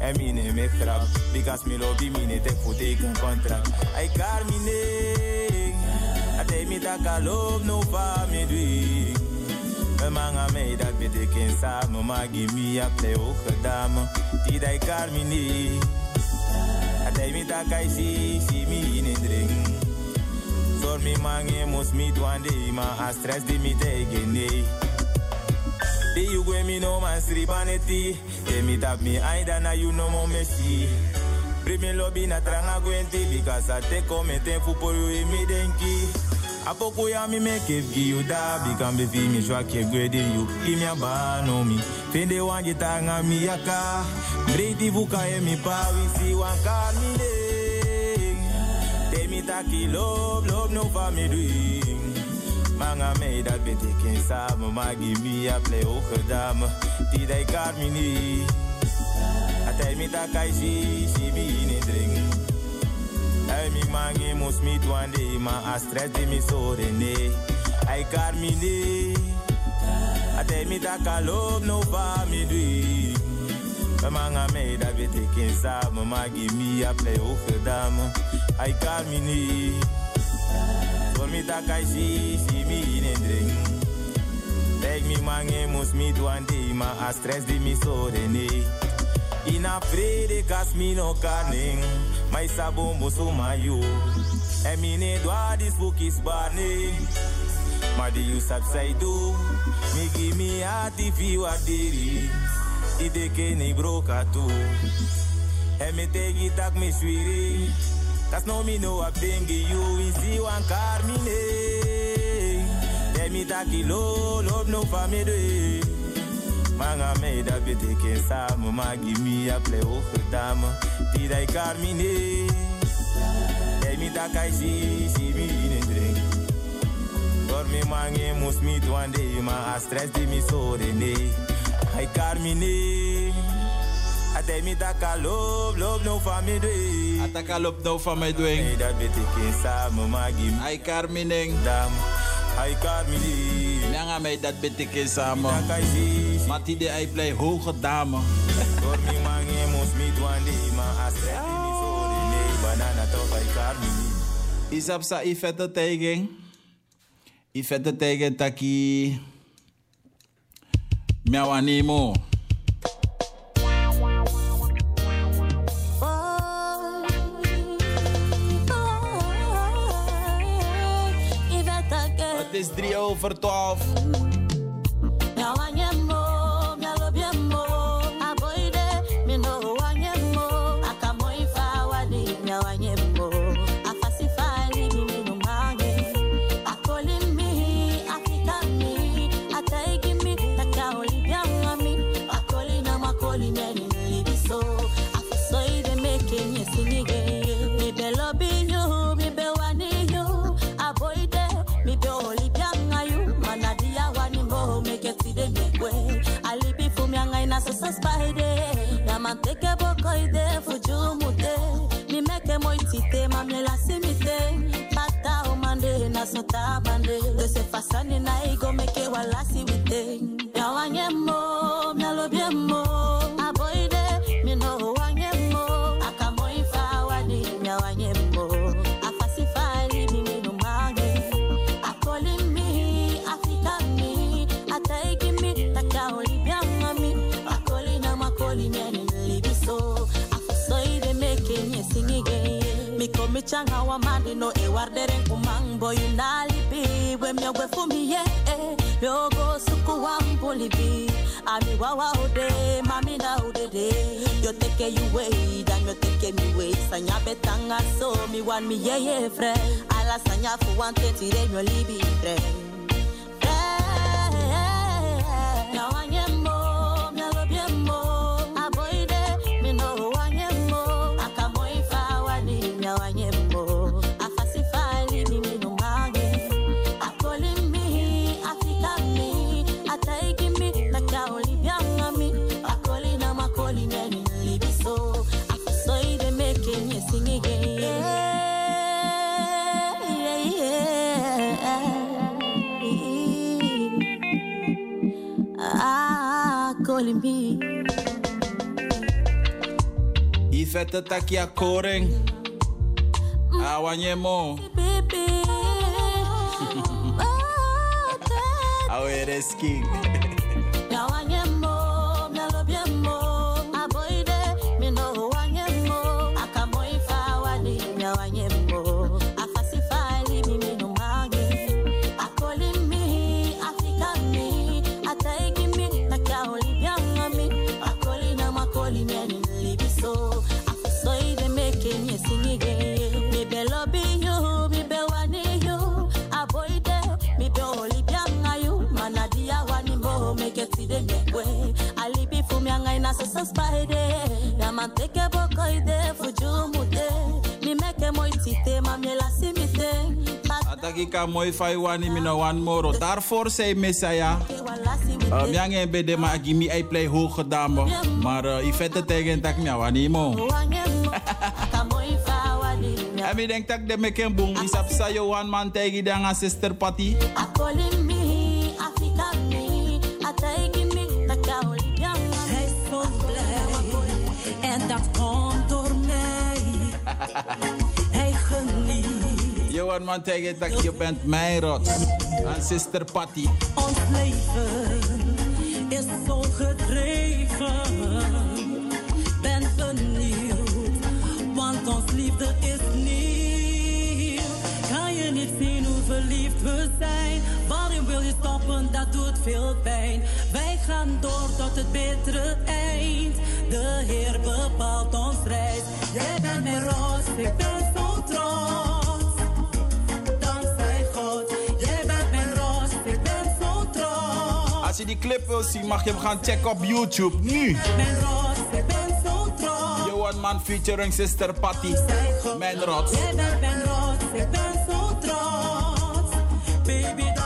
En mine me grap, because me lobby mine te voor teken contract. Ay carmine, ate mi taka loop no pa me dwi. Me manga me dat betekent samen, maar give me a play hoge dame. Die dai carmine, ate mi taka si, si mi in drink. Zor mi mange mos mi twande, ma a stress di mi tegen nee. De you go me no man sribaneti. De mi tap me aida na you no mo mesi. Bring me lobby na tranga gwenti because I take come ten fu por you e mi denki. Apoko ya mi make give you da become be fi mi shwa ke gwede you. Give me a ba no mi. Fende wan je tanga mi yaka. Breiti vuka e mi pa we si wan kar mi de. De mi taki love love no fa mi doing. Manga me dat betekent samen, maar give me a play hoge dame. Die dai carmini. Atay mi ta kai si, si mi in drink. Ay mi mangi mus mi twande, ma a stress di mi so de ne. Ay carmini. Atay mi no pa mi dwi. Manga me dat betekent samen, maar me a play hoge dame. Tell me that I see, me in a dream. Take me man must meet one day, stress the me so. In a pray they cast me no canning. My sabo musu mayu. you. And me need what this book is burning. My the do. Me give me a TV what diri. Ide ke ni broka too. And me take it tak swiri. Cause now me know I bring you in see one carmine. Demi takilo, love no family. Manga me da bete ke sa mama give me a play oh, of dam. Ti dai carmine. Demi takai si si me in drink. Dormi mange must meet one day ma a stress de mi so i ne. me carmine. Car me ne. Ate mi taka love, love no family. Ataka loopt nou van mij dwing. Nee, dat betekent samen, maar give me Ay Carmining. dam. Ay Carmini. Nanga mij dat betekent samen. Taka isi. Mati de ay play hoge dame. Door mi mange mos mi twande, ma astre mi so de ne. Banana toch ay Carmini. Isap sa ifete tegen. Ifete tegen taki. Miawanimo. Het Overtoff. spider. Na man teke boko ide fuju mute. Mi meke mo itite mamlela simite. Pata omande na sota bande. Dese fasani na ego meke walasi. wewe fumiye, eh. logo suku wa mpolibi ami wawa ode mami na odede yo teke yuwe dan yo teke miwe sanya betanga so mi wan mi yeye fre ala sanya fu wan tetire yo libi fre Ifete takia koreng Awanyemo Awereski Awereski ina so spide, ya manteke boko ide, fujumude, mi meke mo itite, mamela simite, Ataki ka mooi fai wani mino wan moro. Daarvoor zei Messiah. Uh, Miange bede ma agimi ai play hoge dame. Maar uh, Ifete tegen tak mia wani mo. wanyemo, akamoifa wadi En mi denk tak de meken boom. Isap sa yo one man tegen dan a sister party. Dat komt door mij. Hij geniet Yo one man tegen tak je bent mijn rots. En sister party. ons leven is zo gedreven. Ben benieuwd, want ons liefde is nieuw. Kan je niet zien hoe verliefd we zijn? Waarom wil je stoppen? Dat doet veel pijn. Wij gaan door tot het bittere eind. De Heer bepaalt ons reis. Jij bent mijn roos, ik ben zo trots. Dankzij God, jij bent mijn roos, ik ben zo trots. Als je die clip wil zien, mag je hem gaan checken op YouTube. Nu. Mijn roos, ik ben zo trots. Man featuring sister God, Mijn rots. Jij bent mijn roos, ik ben zo trots. Baby,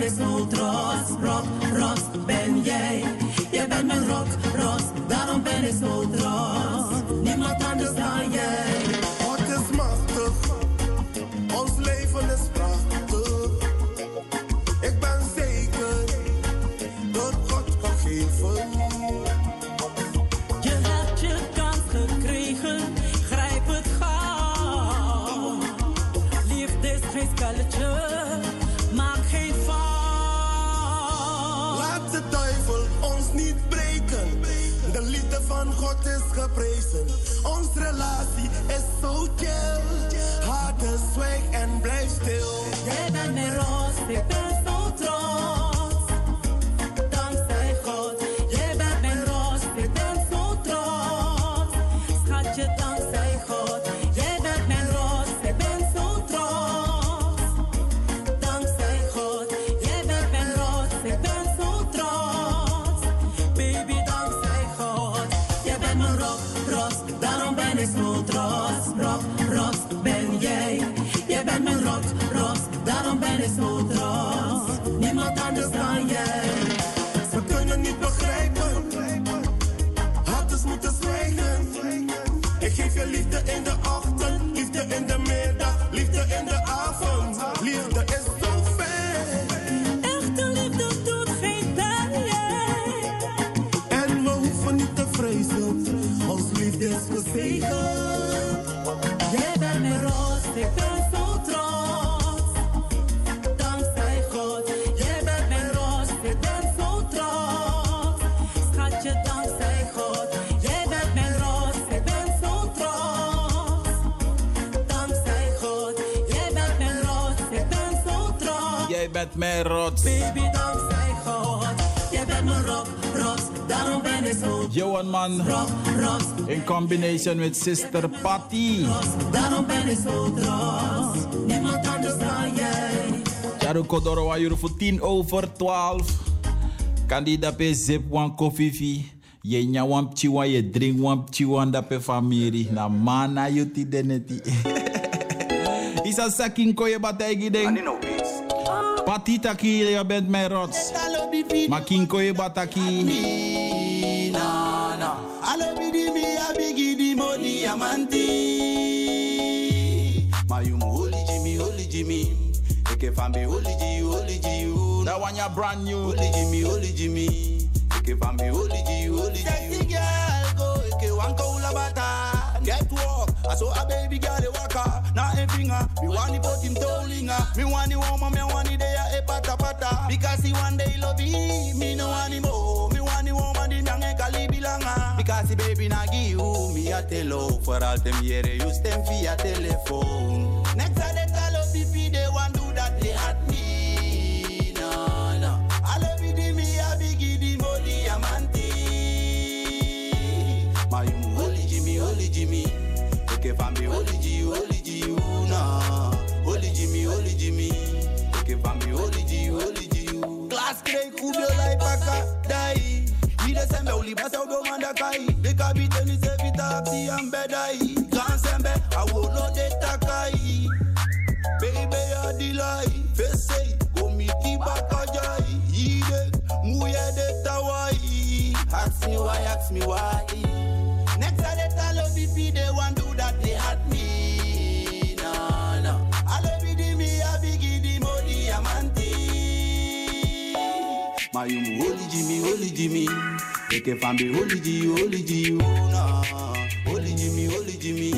zo trots. Rock, rots, ben jij. Jij bent mijn rock, rots, daarom ben ik zo trots. Niemand anders dan jij. Geprezen. Ons relatie is zo chill. legally bent mijn rots. Baby, dankzij God, jij bent mijn rock, rots, daarom ben ik zo one man. rock, rots, In combination with sister party. daarom ben ik zo trots. Niemand anders dan jij. Charu Kodoro wa yuru voor 10 over 12. Kandida pe zip wan kofifi. Je nya wan pchiwa, je drink wan pchiwa da pe family. Na mana yuti deneti. Isa sakin ko je bategi ding. Pati Patitaki, je bent mijn rots. Makinko je bataki. Alobi di mi abigi di mo yu mo holy Jimmy, holy Jimmy. Eke fambi holy Jimmy, holy Jimmy. Na one ya brand new. Holy Jimmy, holy Jimmy. Eke fambi holy Jimmy, holy Jimmy. Sexy girl go, eke wanka ulabata. Get walk, I saw a baby girl walker na a finger. Me want the boat him tollinga. Ah. Me want the woman, me want the day a pata pata. Because he one day love me, me no want him more. Me want the woman, the young and kalibilanga. Ah. Because the baby na give me a telo. Oh, for all them here, use them via telephone. askirei cu violai dai Mire sembe uliba se odo manda kai. Deka bite ni se vita apti ambe dai Kan sembe awolo de takai Baby ya dilai Fese komiti baka jai. Ide muye de tawai Ask me why, ask me why. Next a de talo bipi de wando My um holy Jimmy, holy Jimmy. Eke fambi holy G, holy G, you Holy Jimmy, holy Jimmy.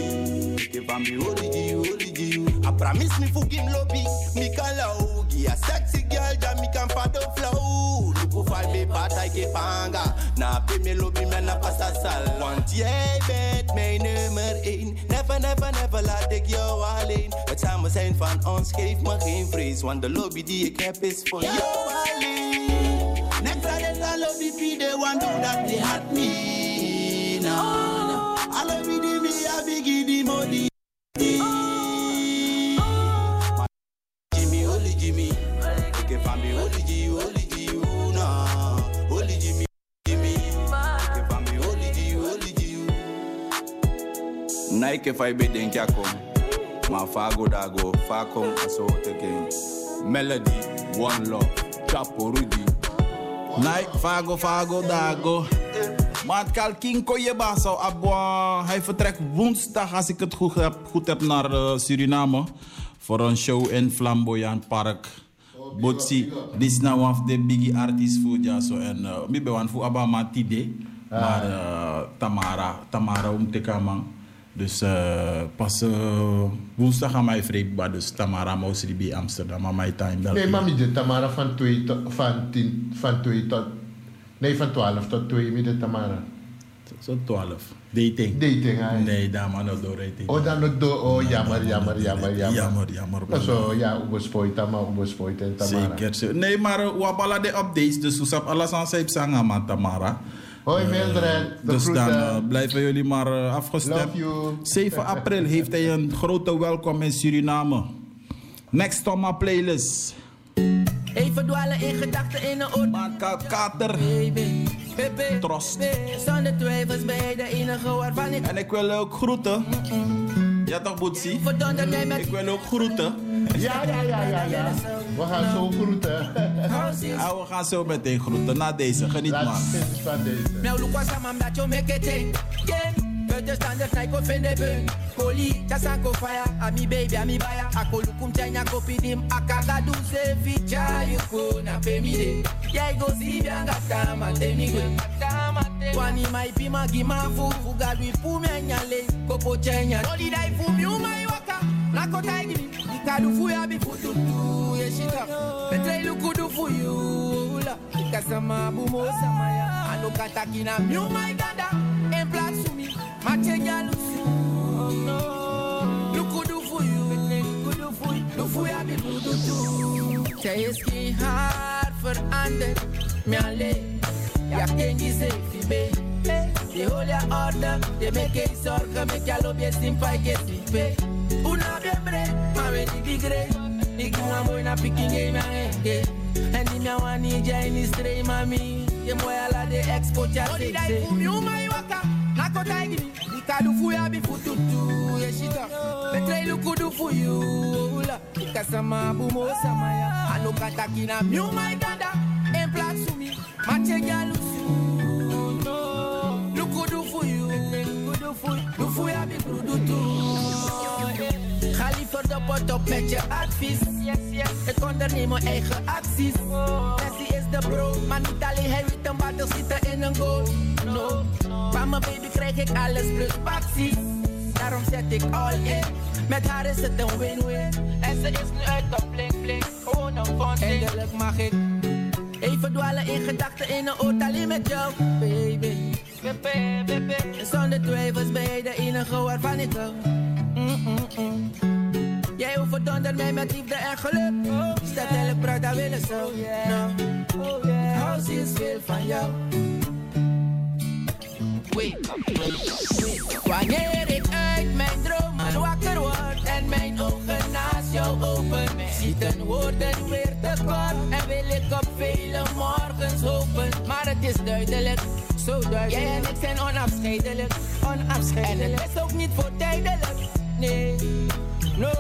Eke fambi holy G, holy G, you I promise me fucking lobby, me call kalau A sexy girl, jam me can fado flow. Look fall me part I ke panga Na pe me lobby, me na pasta sal. Want jij bent mijn nummer 1 Never, never, never laat ik jou alleen Het samen zijn van ons geeft me geen vrees Want de lobby die ik heb is voor jou alleen Next time them not love the they want do that, they hurt me. Now. I love me, the me, I be give money. Jimmy, Jimmy. Jimmy, Jimmy, nah. Jimmy, Jimmy. Jimmy, Jimmy. Nike if I be den. Ma fago dago, fakom aso teke. Melody, one love, chapo rudy. Nike, Fago, Fago, Dago. Maar Kalkinko je baso abwa. Hij vertrekt woensdag, als ik het goed heb, goed heb naar eh, Suriname. Voor een show in Flamboyant Park. Botsi, dit is nou af de biggie artist voor ja zo. En uh, mi bewan voor Abama Tide. Maar eh, Tamara, Tamara om te komen. Dus eh, pas eh, woensdag aan mij vreemd, dus Tamara Amsterdam aan mijn time. Nee, mami, de Tamara van 2 tot, van 10, van 2 tot, nee, van 12 tot 2 met de Tamara. Zo 12. Dating. Dating, hè? Nee, daar maar nog door dating. Oh, dan nog door, oh, jammer, jammer, jammer, jammer. Jammer, jammer. Nou, zo, ja, ubespoit, Tamara, ubespoit en Tamara. Zeker. zo. Nee, maar uh, we hebben de updates, dus we hebben alles aan zijn Tamara. Hoi Mildred, de Dus dan uh, blijven jullie maar uh, afgestemd. Love you. 7 april heeft hij een grote welkom in Suriname. Next on my playlist. Even dwalen in gedachten in een oord. Maka Kater. Baby, baby, Trost. Zonder twijfels ben je de enige waarvan ik En ik wil ook groeten. Ja toch, Boetsie? Ik wil ook groeten. Ja, ja, ja, ja, ja. We gaan zo groeten. Ah, we gaan zo meteen groeten. Na deze, geniet Laat maar. het van deze. Was a man that you make it. Yeah. But the standard like go fend the burn. Koli, go fire. A mi baby, a mi baya. A ko lukum tenya ko pidim. A kaga do se ficha you ko na pe mi de. Yeah, go see bianga tama te mi gwe. Wani mai pima gima fu. Fuga lui pu me anyale. Kopo chenya. Noli dai fu mi umai waka. Nako taigi mi. Ikadu fu ya bi Petrei lukudu fuyula Kasama bumo samaya Anukata kina. Miu my dada Empla sumi Matenya lusu Lukudu fuyu Lukudu fuy Lufuya bi budutu Zij is geen haar veranderd Miale Ja kenji ze fibe Die hol order Die meke Nikiwa mwina picking game yangenge Andi mia this jaini mommy. Your boy mwoya la the expo cha sese Oni dai kumi uma iwaka Nako taigini Nikadufu ya. Bifututu Yeshita Petra ilukudufu yu Ula Kasama bumo samaya Anukata kina miuma iganda Emplat sumi Mache galusu No. Lukudufu yu Lukudufu Lufu ya bifututu Ga liever de pot op met je advies. Ik onderneem mijn eigen acties. Messi is de bro, maar niet alleen hij weet een battle zitten in een goal. No, van mijn baby krijg ik alles plus acties. Daarom zet ik all in. Met haar is het een win-win. En ze is nu uit de blink blink. Gewoon een fonding. Eindelijk mag ik even dwalen in gedachten in een auto alleen met jou, baby. Baby, baby. Zonder twijfels ben jij de enige waarvan ik hou. Jij overdondert mij met liefde en geluk. Stel elk praat, dat willen zo. Ik hou is veel van jou. Wanneer ik uit mijn dromen wakker word en mijn ogen naast jou open, zieten woorden weer te kort en wil ik op vele morgens hopen. Maar het is duidelijk, zo duidelijk. Jij en ik zijn onafscheidelijk, onafscheidelijk. En het is ook niet voor tijdelijk, No,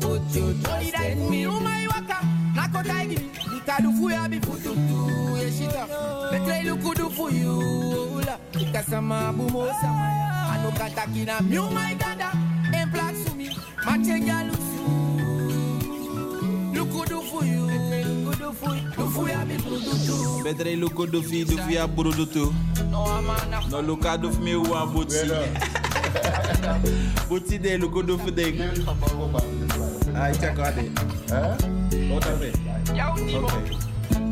put you trust in me. Umai waka, nakotaigi, ikadufu ya bifututu yeshita. Betre ilukudufu yu, ula, ikasama bumo sama. Anukata kina mi, umai dada, emplaxu mi, machenga lusu. Lukudufu yu, lufu ya bifututu. Betre ilukudufu, dufu ya burudutu. No, amana. No, lukadufu mi, uwa butsi. De do check out it. Hè? Wat dan weer? jou niet Oké.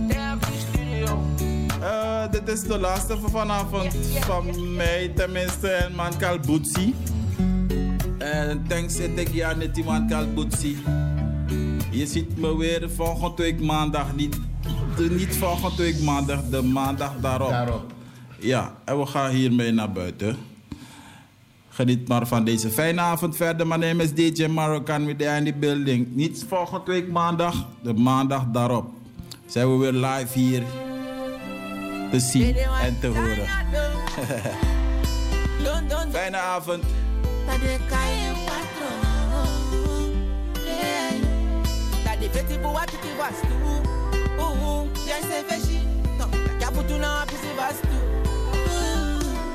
Damn, die studio. Eh, dit is de laatste van vanavond van mij, tenminste, en man kal. En thanks zit ik ja net die man kal. Je ziet me weer volgende week maandag, niet, de, niet volgende week maandag, de maandag daarop. Daarop. Ja, en we gaan hiermee naar buiten. Geniet maar van deze fijne avond verder. Mijn naam is DJ Marokkan with the in the building. Niet volgende week maandag, de maandag daarop. Zijn we weer live hier te zien en te horen. Fijne avond.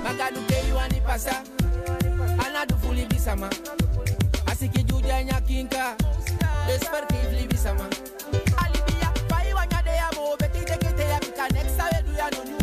Magadu ke you ani pasa. anadufuli bisama. Asikijujya nyakinka despertively bisama. Alibia faiwanyadeyamoobetideketeya bika nexaweduyanonu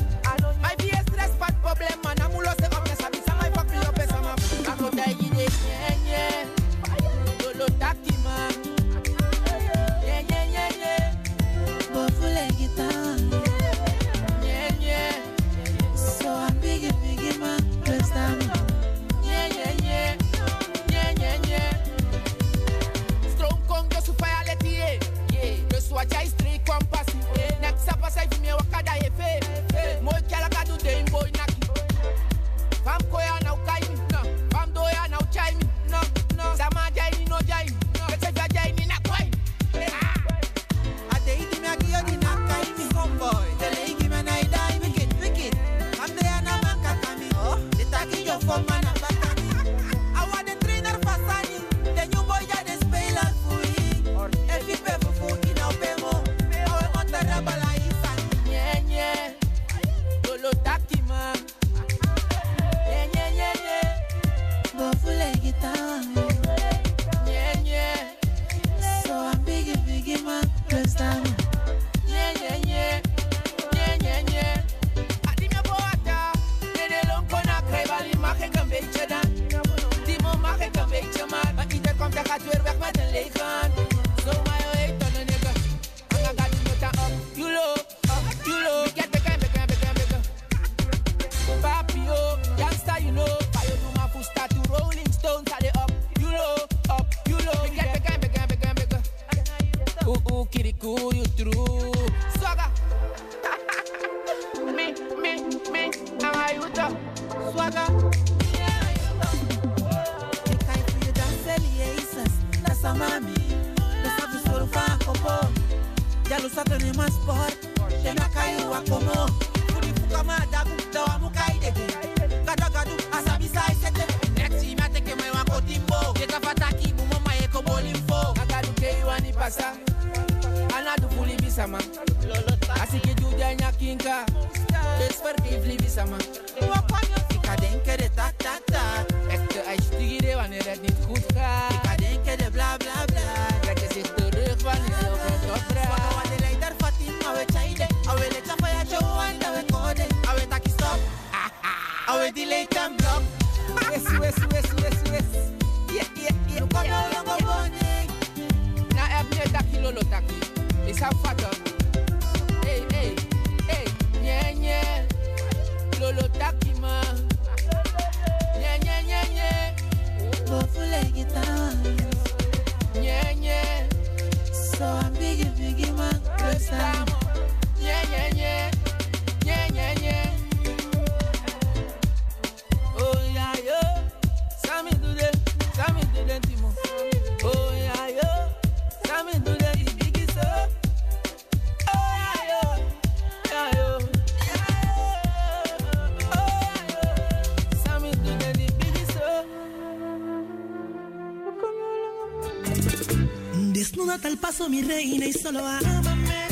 mi reina y solo ámame.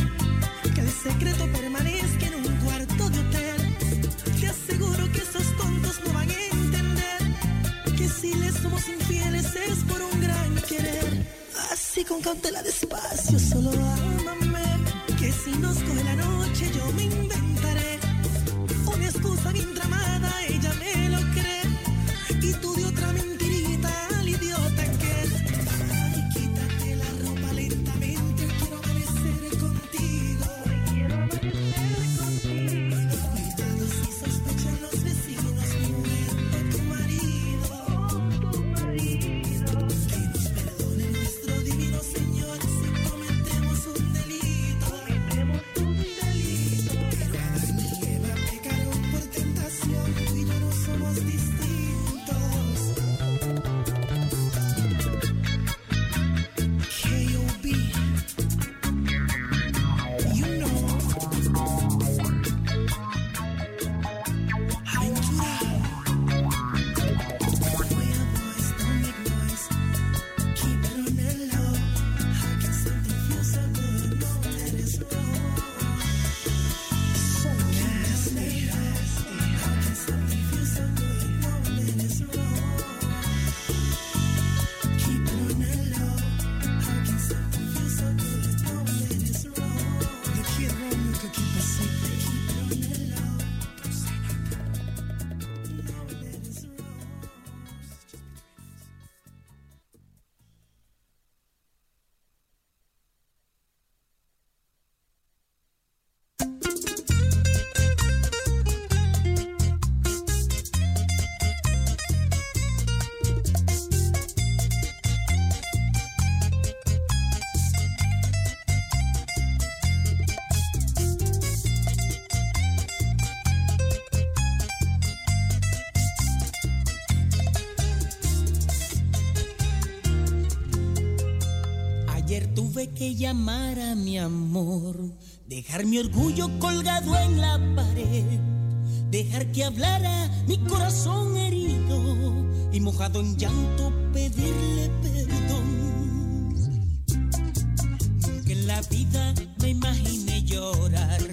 Que el secreto permanezca en un cuarto de hotel. Te aseguro que esos tontos no van a entender que si les somos infieles es por un gran querer. Así con cautela despacio, solo ámame. Que si nos coge la noche yo me inventaré una excusa bien tramada. que llamar a mi amor, dejar mi orgullo colgado en la pared, dejar que hablara mi corazón herido y mojado en llanto pedirle perdón. Que en la vida me imaginé llorar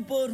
por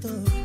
tanto.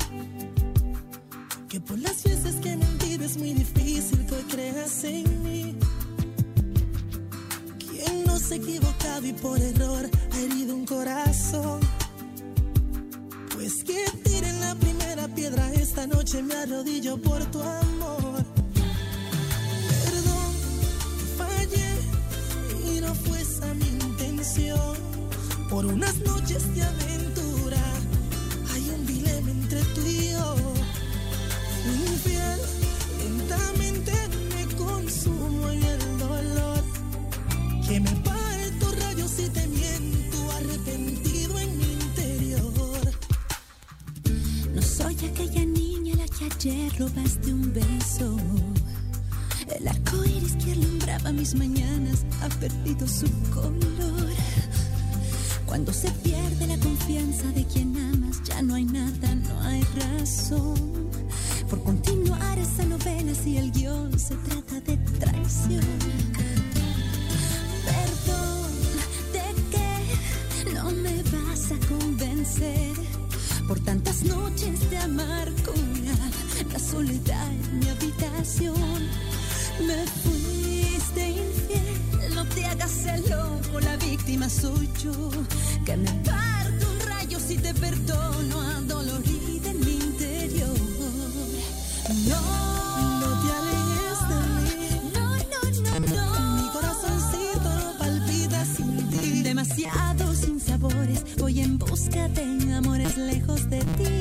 si el guion se trata de traición. Perdón de que no me vas a convencer por tantas noches de amargura, la soledad en mi habitación. Me fuiste infiel, no te hagas el loco, la víctima soy yo, que me parto un rayo si te perdono a dolor búscate amores lejos de ti.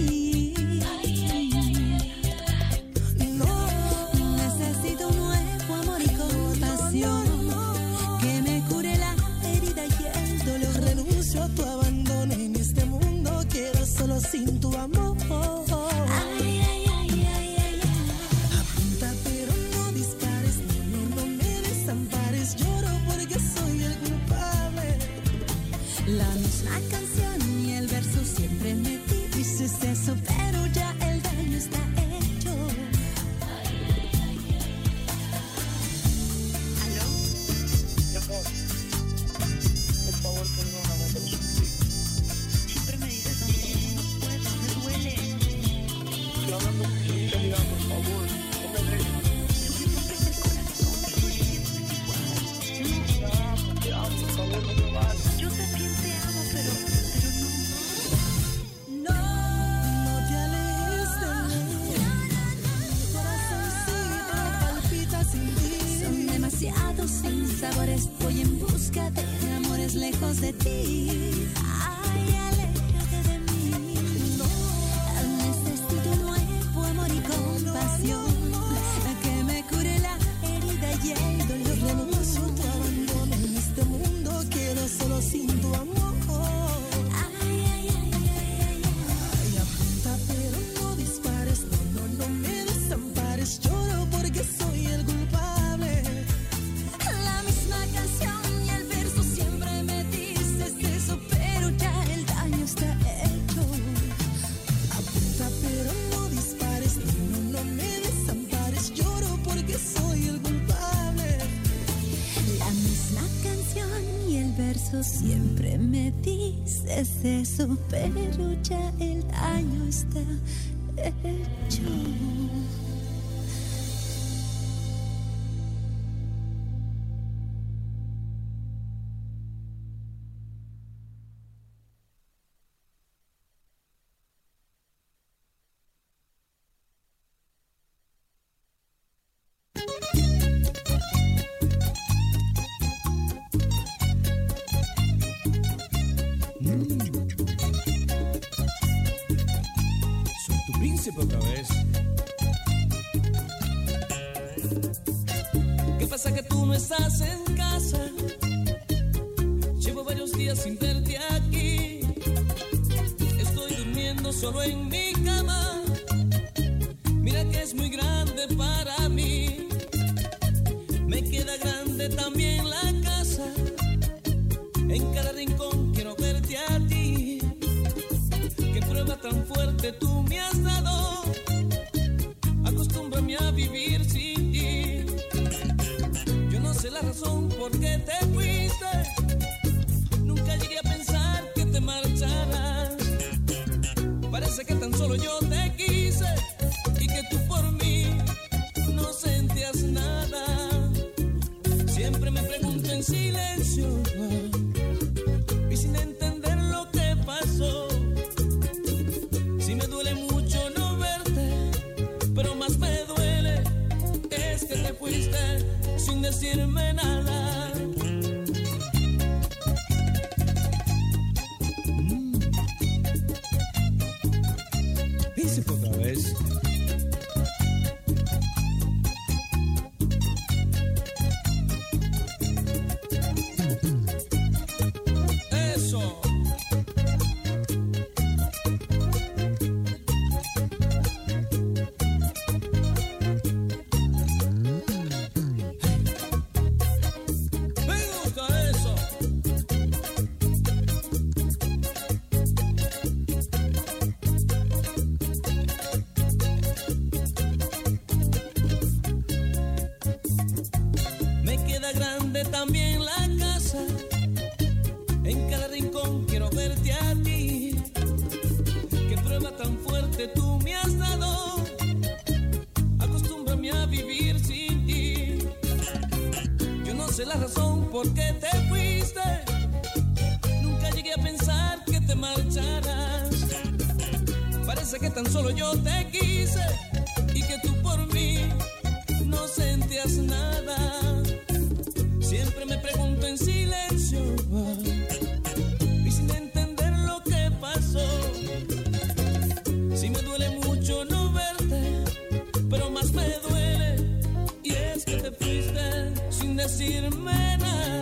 pero ya el año está hecho. Yo no sé la razón por qué te fuiste. Nunca llegué a pensar que te marcharás. Parece que tan solo yo te quise. decirme nada. asirme nada.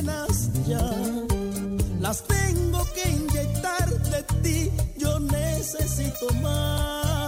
venas ya las tengo que inyectar de ti, yo necesito más.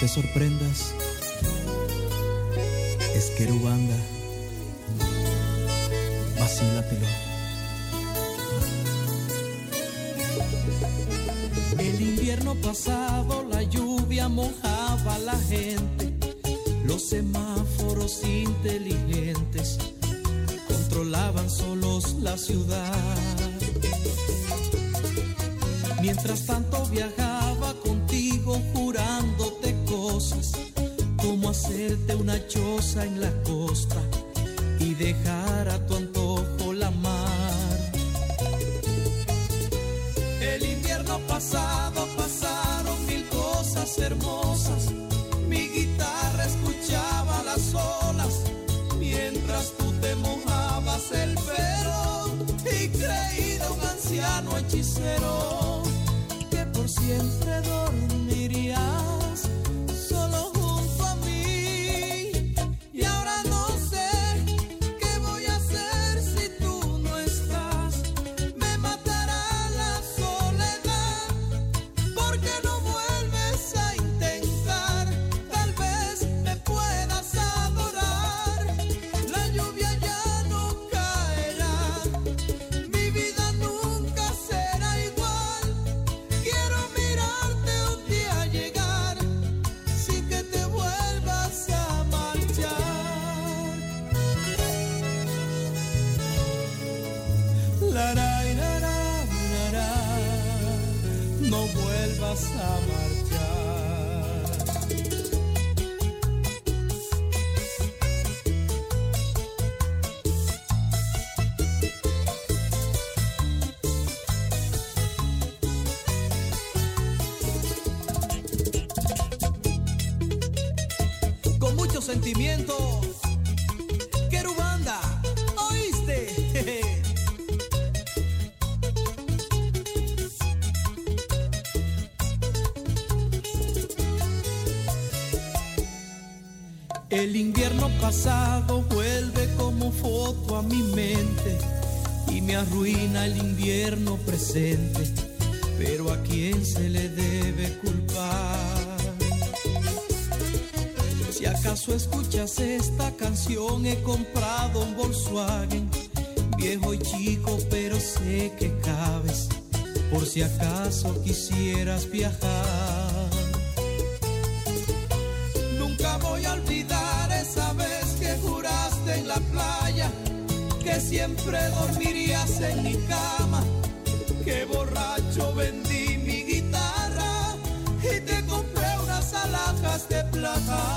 te sorprendas, es querubanda, vacílatelo. El invierno pasado la lluvia mojaba a la gente, los semáforos inteligentes controlaban solos la ciudad. Mientras tanto viajaba una choza en la costa y dejar a pasado vuelve como foto a mi mente y me arruina el invierno presente, pero a quién se le debe culpar. Si acaso escuchas esta canción, he comprado un Volkswagen, viejo y chico, pero sé que cabes, por si acaso quisieras viajar. Siempre dormirías en mi cama. Que borracho vendí mi guitarra y te compré unas alhajas de plata